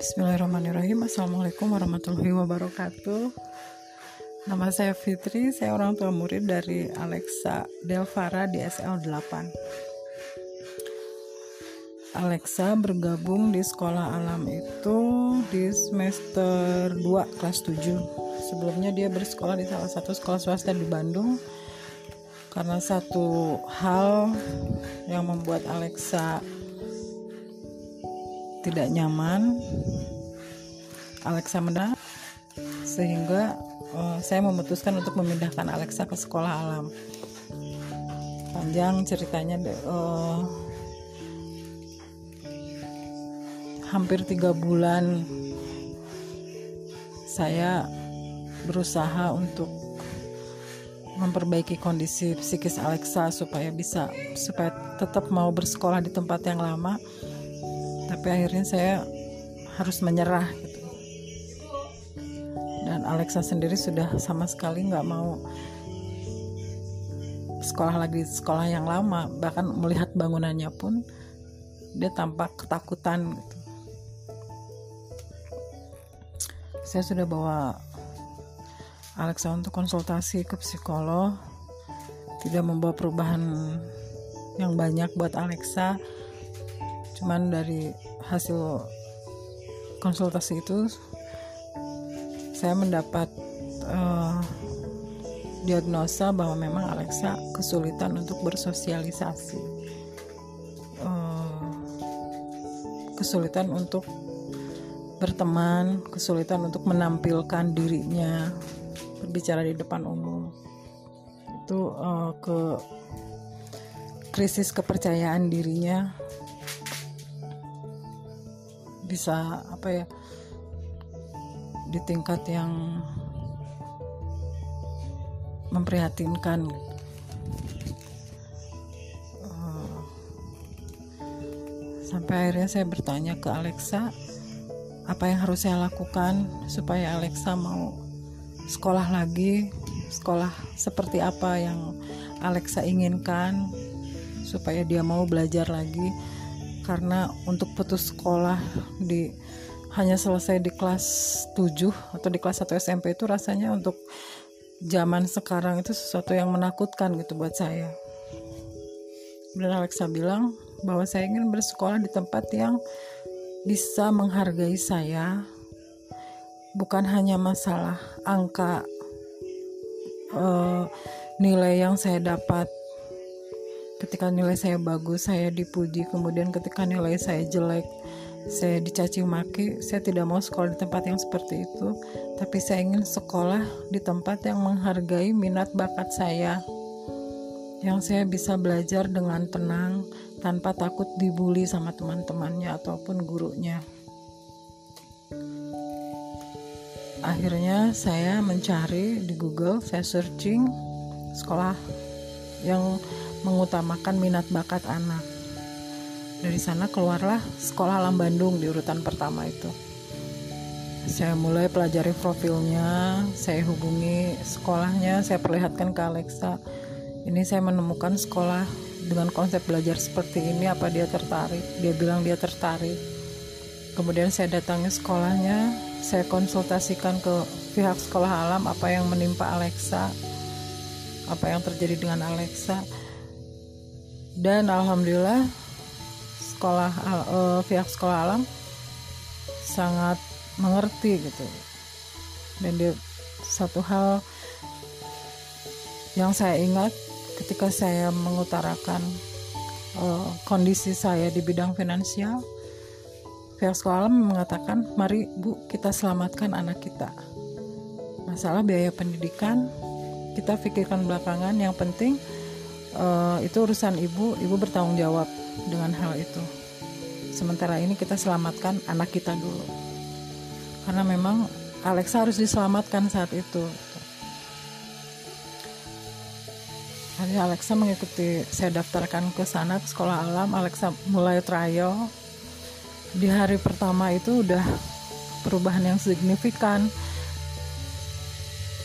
Bismillahirrahmanirrahim. Assalamualaikum warahmatullahi wabarakatuh. Nama saya Fitri Saya orang tua murid dari Alexa Delvara di SL 8 Alexa bergabung di sekolah alam itu di semester 2 kelas 7 Sebelumnya dia bersekolah di salah satu sekolah swasta di Bandung. Karena satu hal yang membuat Alexa tidak nyaman. Alexa mendah sehingga uh, saya memutuskan untuk memindahkan Alexa ke sekolah alam. Panjang ceritanya uh, hampir tiga bulan saya berusaha untuk memperbaiki kondisi psikis Alexa supaya bisa supaya tetap mau bersekolah di tempat yang lama tapi akhirnya saya harus menyerah gitu. Dan Alexa sendiri sudah sama sekali nggak mau sekolah lagi sekolah yang lama. Bahkan melihat bangunannya pun dia tampak ketakutan gitu. Saya sudah bawa Alexa untuk konsultasi ke psikolog. Tidak membawa perubahan yang banyak buat Alexa cuman dari hasil konsultasi itu saya mendapat uh, diagnosa bahwa memang Alexa kesulitan untuk bersosialisasi. Uh, kesulitan untuk berteman kesulitan untuk menampilkan dirinya berbicara di depan umum. Itu uh, ke krisis kepercayaan dirinya bisa apa ya di tingkat yang memprihatinkan. Uh, sampai akhirnya saya bertanya ke Alexa apa yang harus saya lakukan supaya Alexa mau sekolah lagi? Sekolah seperti apa yang Alexa inginkan supaya dia mau belajar lagi karena untuk putus sekolah di hanya selesai di kelas 7 atau di kelas 1 SMP itu rasanya untuk zaman sekarang itu sesuatu yang menakutkan gitu buat saya. Dan Alexa bilang bahwa saya ingin bersekolah di tempat yang bisa menghargai saya bukan hanya masalah angka uh, nilai yang saya dapat ketika nilai saya bagus saya dipuji kemudian ketika nilai saya jelek saya dicaci maki saya tidak mau sekolah di tempat yang seperti itu. Tapi saya ingin sekolah di tempat yang menghargai minat bakat saya yang saya bisa belajar dengan tenang tanpa takut dibully sama teman-temannya ataupun gurunya. Akhirnya saya mencari di Google saya searching sekolah yang mengutamakan minat bakat anak. Dari sana keluarlah Sekolah Alam Bandung di urutan pertama itu. Saya mulai pelajari profilnya, saya hubungi sekolahnya, saya perlihatkan ke Alexa. Ini saya menemukan sekolah dengan konsep belajar seperti ini, apa dia tertarik? Dia bilang dia tertarik. Kemudian saya datangi sekolahnya, saya konsultasikan ke pihak sekolah alam apa yang menimpa Alexa, apa yang terjadi dengan Alexa dan alhamdulillah sekolah uh, pihak sekolah alam sangat mengerti gitu. Dan dia satu hal yang saya ingat ketika saya mengutarakan uh, kondisi saya di bidang finansial pihak sekolah alam mengatakan mari bu kita selamatkan anak kita. Masalah biaya pendidikan kita pikirkan belakangan yang penting uh, itu urusan ibu ibu bertanggung jawab dengan hal itu. Sementara ini kita selamatkan anak kita dulu. Karena memang Alexa harus diselamatkan saat itu. Hari Alexa mengikuti saya daftarkan ke sana ke sekolah alam. Alexa mulai trial. Di hari pertama itu udah perubahan yang signifikan.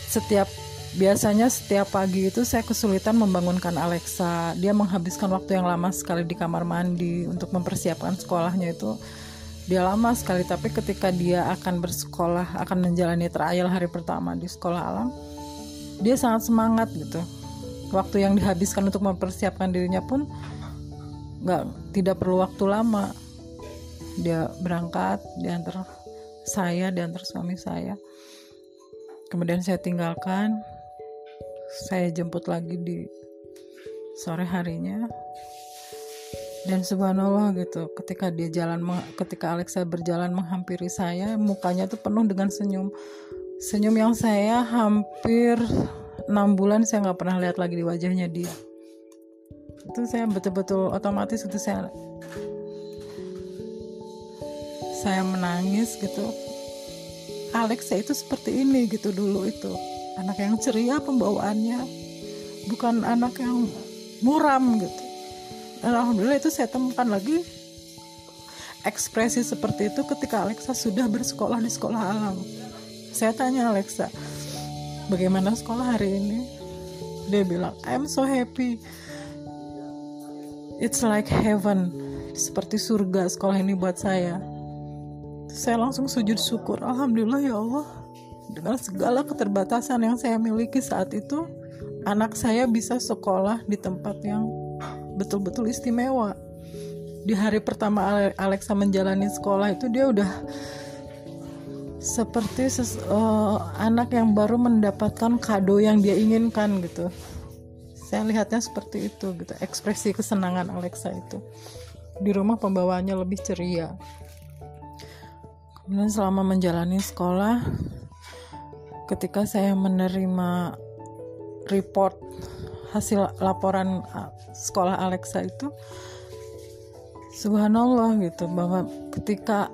Setiap Biasanya setiap pagi itu saya kesulitan membangunkan Alexa. Dia menghabiskan waktu yang lama sekali di kamar mandi untuk mempersiapkan sekolahnya itu. Dia lama sekali tapi ketika dia akan bersekolah akan menjalani trial hari pertama di sekolah alam dia sangat semangat gitu. Waktu yang dihabiskan untuk mempersiapkan dirinya pun nggak tidak perlu waktu lama. Dia berangkat diantar saya diantar suami saya. Kemudian saya tinggalkan saya jemput lagi di sore harinya. Dan subhanallah gitu ketika dia jalan ketika Alexa berjalan menghampiri saya mukanya tuh penuh dengan senyum. Senyum yang saya hampir enam bulan saya nggak pernah lihat lagi di wajahnya dia. Itu saya betul-betul otomatis itu saya saya menangis gitu. Alexa itu seperti ini gitu dulu itu anak yang ceria pembawaannya. Bukan anak yang muram gitu. Alhamdulillah itu saya temukan lagi ekspresi seperti itu ketika Alexa sudah bersekolah di sekolah alam. Saya tanya Alexa bagaimana sekolah hari ini? Dia bilang I'm so happy. It's like heaven. Seperti surga sekolah ini buat saya. Saya langsung sujud syukur. Alhamdulillah ya Allah dengan segala keterbatasan yang saya miliki saat itu anak saya bisa sekolah di tempat yang betul-betul istimewa. Di hari pertama Alexa menjalani sekolah itu dia udah seperti ses, uh, anak yang baru mendapatkan kado yang dia inginkan gitu. Saya lihatnya seperti itu gitu ekspresi kesenangan Alexa itu. Di rumah pembawaannya lebih ceria. Kemudian selama menjalani sekolah ketika saya menerima report hasil laporan sekolah Alexa itu subhanallah gitu bahwa ketika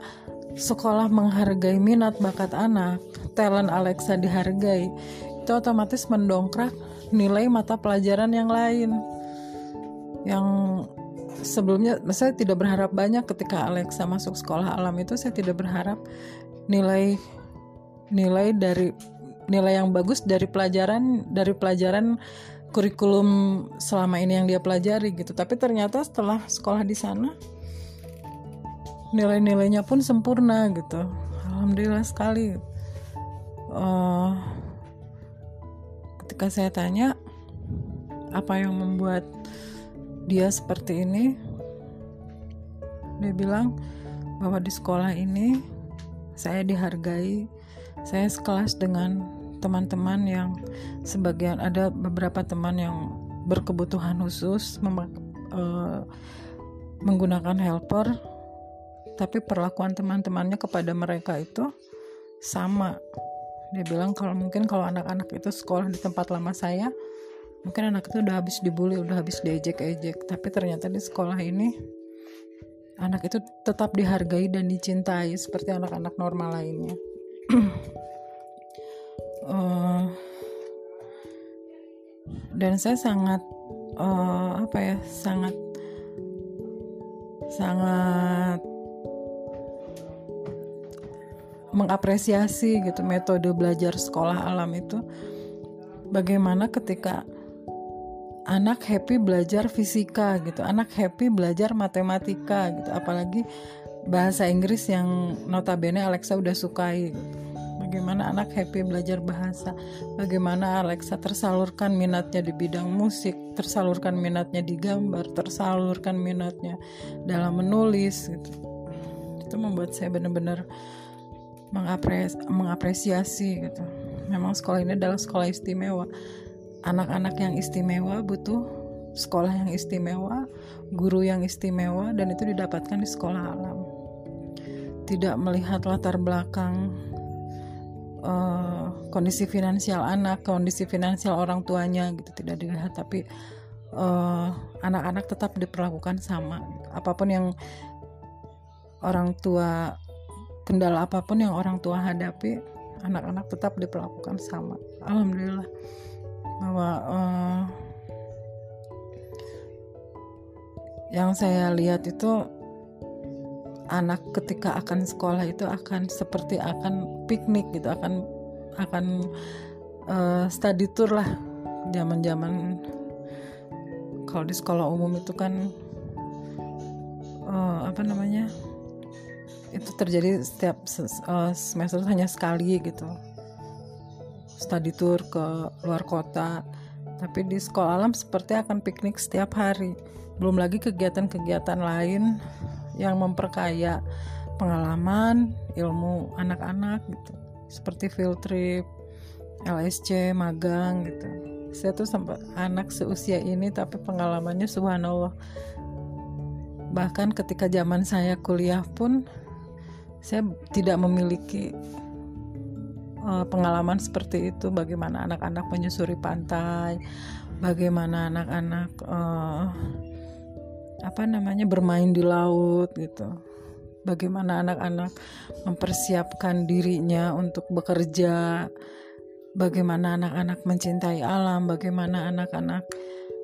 sekolah menghargai minat bakat anak talent Alexa dihargai itu otomatis mendongkrak nilai mata pelajaran yang lain. Yang sebelumnya saya tidak berharap banyak ketika Alexa masuk sekolah alam itu saya tidak berharap nilai nilai dari nilai yang bagus dari pelajaran dari pelajaran kurikulum selama ini yang dia pelajari gitu. Tapi ternyata setelah sekolah di sana nilai-nilainya pun sempurna gitu. Alhamdulillah sekali. Uh, ketika saya tanya apa yang membuat dia seperti ini? Dia bilang bahwa di sekolah ini saya dihargai saya sekelas dengan teman-teman yang sebagian ada beberapa teman yang berkebutuhan khusus uh, menggunakan helper tapi perlakuan teman-temannya kepada mereka itu sama. Dia bilang kalau mungkin kalau anak-anak itu sekolah di tempat lama saya mungkin anak itu udah habis dibully udah habis diejek-ejek tapi ternyata di sekolah ini anak itu tetap dihargai dan dicintai seperti anak-anak normal lainnya uh, dan saya sangat uh, apa ya sangat sangat mengapresiasi gitu metode belajar sekolah alam itu. Bagaimana ketika anak happy belajar fisika gitu anak happy belajar matematika gitu apalagi bahasa Inggris yang notabene Alexa udah sukai gitu bagaimana anak happy belajar bahasa, bagaimana Alexa tersalurkan minatnya di bidang musik, tersalurkan minatnya di gambar, tersalurkan minatnya dalam menulis gitu. Itu membuat saya benar-benar mengapres mengapresiasi gitu. Memang sekolah ini adalah sekolah istimewa. Anak-anak yang istimewa butuh sekolah yang istimewa, guru yang istimewa dan itu didapatkan di sekolah alam. Tidak melihat latar belakang uh, kondisi finansial anak, kondisi finansial orang tuanya gitu tidak dilihat tapi eh, anak-anak uh, tetap diperlakukan sama. Apa pun yang orang tua kendala apa pun yang orang tua hadapi, anak-anak tetap diperlakukan sama. Alhamdulillah bahwa uh, yang saya lihat itu anak ketika akan sekolah itu akan seperti akan piknik gitu akan akan uh, study tour lah. Zaman-zaman kalau di sekolah umum itu kan uh, apa namanya itu terjadi setiap uh, semester hanya sekali gitu. Study tour ke luar kota. Tapi di sekolah alam seperti akan piknik setiap hari. Belum lagi kegiatan-kegiatan lain yang memperkaya pengalaman ilmu anak-anak gitu. Seperti field trip LSC magang gitu. Saya tuh sampai anak seusia ini tapi pengalamannya subhanallah. Bahkan ketika zaman saya kuliah pun saya tidak memiliki uh, pengalaman seperti itu. Bagaimana anak-anak menyusuri pantai bagaimana anak-anak uh, apa namanya bermain di laut gitu bagaimana anak-anak mempersiapkan dirinya untuk bekerja? Bagaimana anak-anak mencintai alam? Bagaimana anak-anak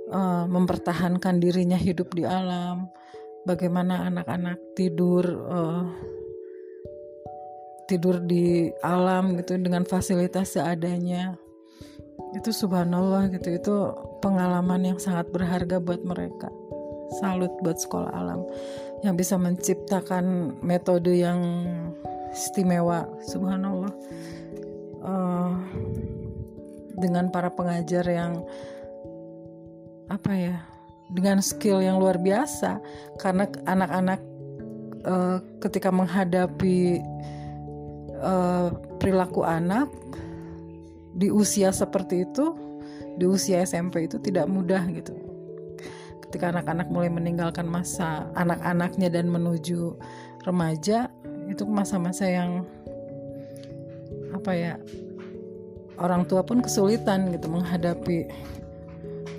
uh, mempertahankan dirinya hidup di alam? Bagaimana anak-anak tidur uh, tidur di alam gitu dengan fasilitas seadanya? Itu subhanallah gitu. Itu pengalaman yang sangat berharga buat mereka. Salut buat sekolah alam yang bisa menciptakan metode yang istimewa subhanallah. Uh, dengan para pengajar yang apa ya dengan skill yang luar biasa. Karena anak-anak uh, ketika menghadapi uh, perilaku anak di usia seperti itu di usia SMP itu tidak mudah gitu ketika anak-anak mulai meninggalkan masa anak-anaknya dan menuju remaja itu masa-masa yang apa ya orang tua pun kesulitan gitu menghadapi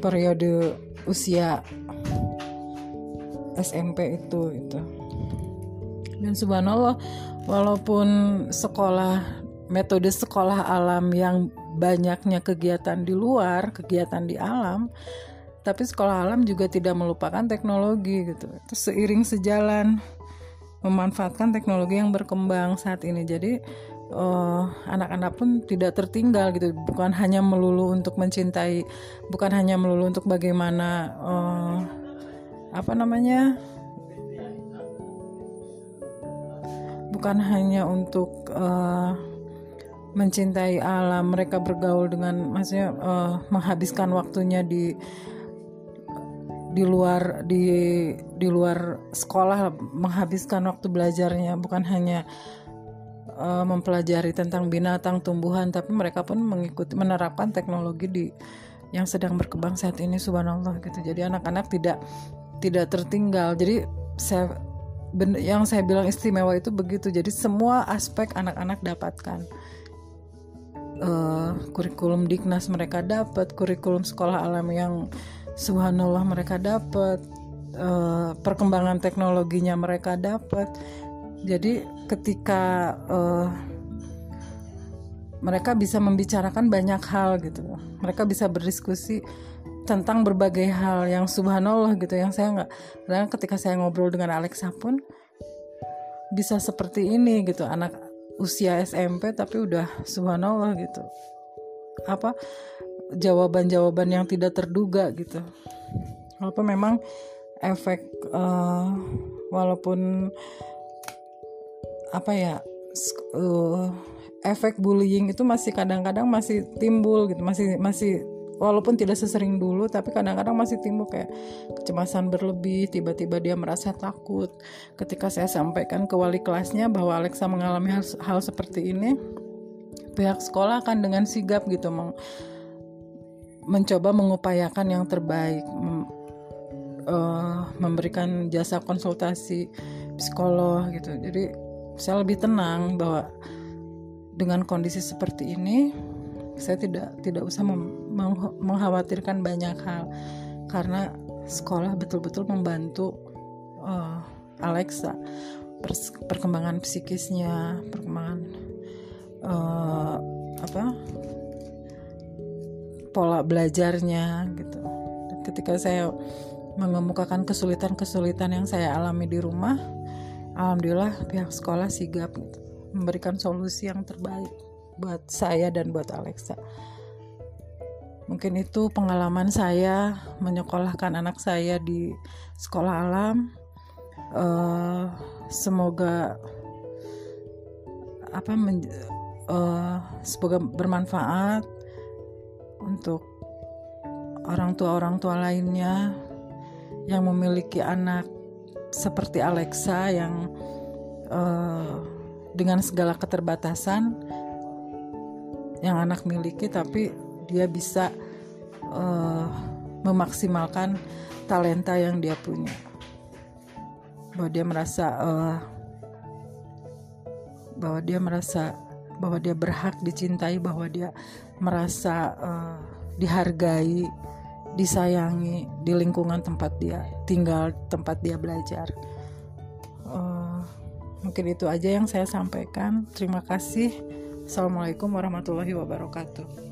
periode usia SMP itu itu dan subhanallah walaupun sekolah metode sekolah alam yang banyaknya kegiatan di luar kegiatan di alam tapi sekolah alam juga tidak melupakan teknologi gitu. Itu seiring sejalan memanfaatkan teknologi yang berkembang saat ini. Jadi uh, anak-anak pun tidak tertinggal gitu. Bukan hanya melulu untuk mencintai bukan hanya melulu untuk bagaimana uh, apa namanya? Bukan hanya untuk uh, mencintai alam mereka bergaul dengan maksudnya uh, menghabiskan waktunya di di luar di di luar sekolah menghabiskan waktu belajarnya bukan hanya uh, mempelajari tentang binatang, tumbuhan, tapi mereka pun mengikuti menerapkan teknologi di yang sedang berkembang saat ini subhanallah gitu. Jadi anak-anak tidak tidak tertinggal. Jadi saya yang saya bilang istimewa itu begitu. Jadi semua aspek anak-anak dapatkan. Uh, kurikulum Diknas mereka dapat, kurikulum sekolah alam yang subhanallah mereka dapat, uh, perkembangan teknologinya mereka dapat jadi ketika uh, mereka bisa membicarakan banyak hal gitu. Mereka bisa berdiskusi tentang berbagai hal yang subhanallah gitu yang saya nggak dan ketika saya ngobrol dengan Alexa pun bisa seperti ini gitu anak usia SMP tapi udah subhanallah gitu. Apa jawaban-jawaban yang tidak terduga gitu. Walaupun memang efek uh, walaupun apa ya uh, efek bullying itu masih kadang-kadang masih timbul gitu masih masih walaupun tidak sesering dulu tapi kadang-kadang masih timbul kayak kecemasan berlebih tiba-tiba dia merasa takut. Ketika saya sampaikan ke wali kelasnya bahwa Alexa mengalami hal, hal seperti ini pihak sekolah akan dengan sigap gitu meng, mencoba mengupayakan yang terbaik mem, uh, memberikan jasa konsultasi psikolog gitu. Jadi saya lebih tenang bahwa dengan kondisi seperti ini saya tidak tidak usah mengkhawatirkan banyak hal. Karena sekolah betul-betul membantu uh, Alexa perkembangan psikisnya perkembangan uh, apa pola belajarnya gitu. Ketika saya mengemukakan kesulitan-kesulitan yang saya alami di rumah alhamdulillah pihak sekolah sigap gitu, memberikan solusi yang terbaik buat saya dan buat Alexa. Mungkin itu pengalaman saya menyekolahkan anak saya di sekolah alam. Uh, semoga apa men, uh, semoga bermanfaat untuk orang tua orang tua lainnya yang memiliki anak seperti Alexa yang uh, dengan segala keterbatasan yang anak miliki tapi dia bisa uh, memaksimalkan talenta yang dia punya. Bahwa dia merasa uh, bahwa dia merasa bahwa dia berhak dicintai bahwa dia merasa uh, dihargai disayangi di lingkungan tempat dia tinggal tempat dia belajar. Uh, mungkin itu aja yang saya sampaikan. Terima kasih. Assalamualaikum warahmatullahi wabarakatuh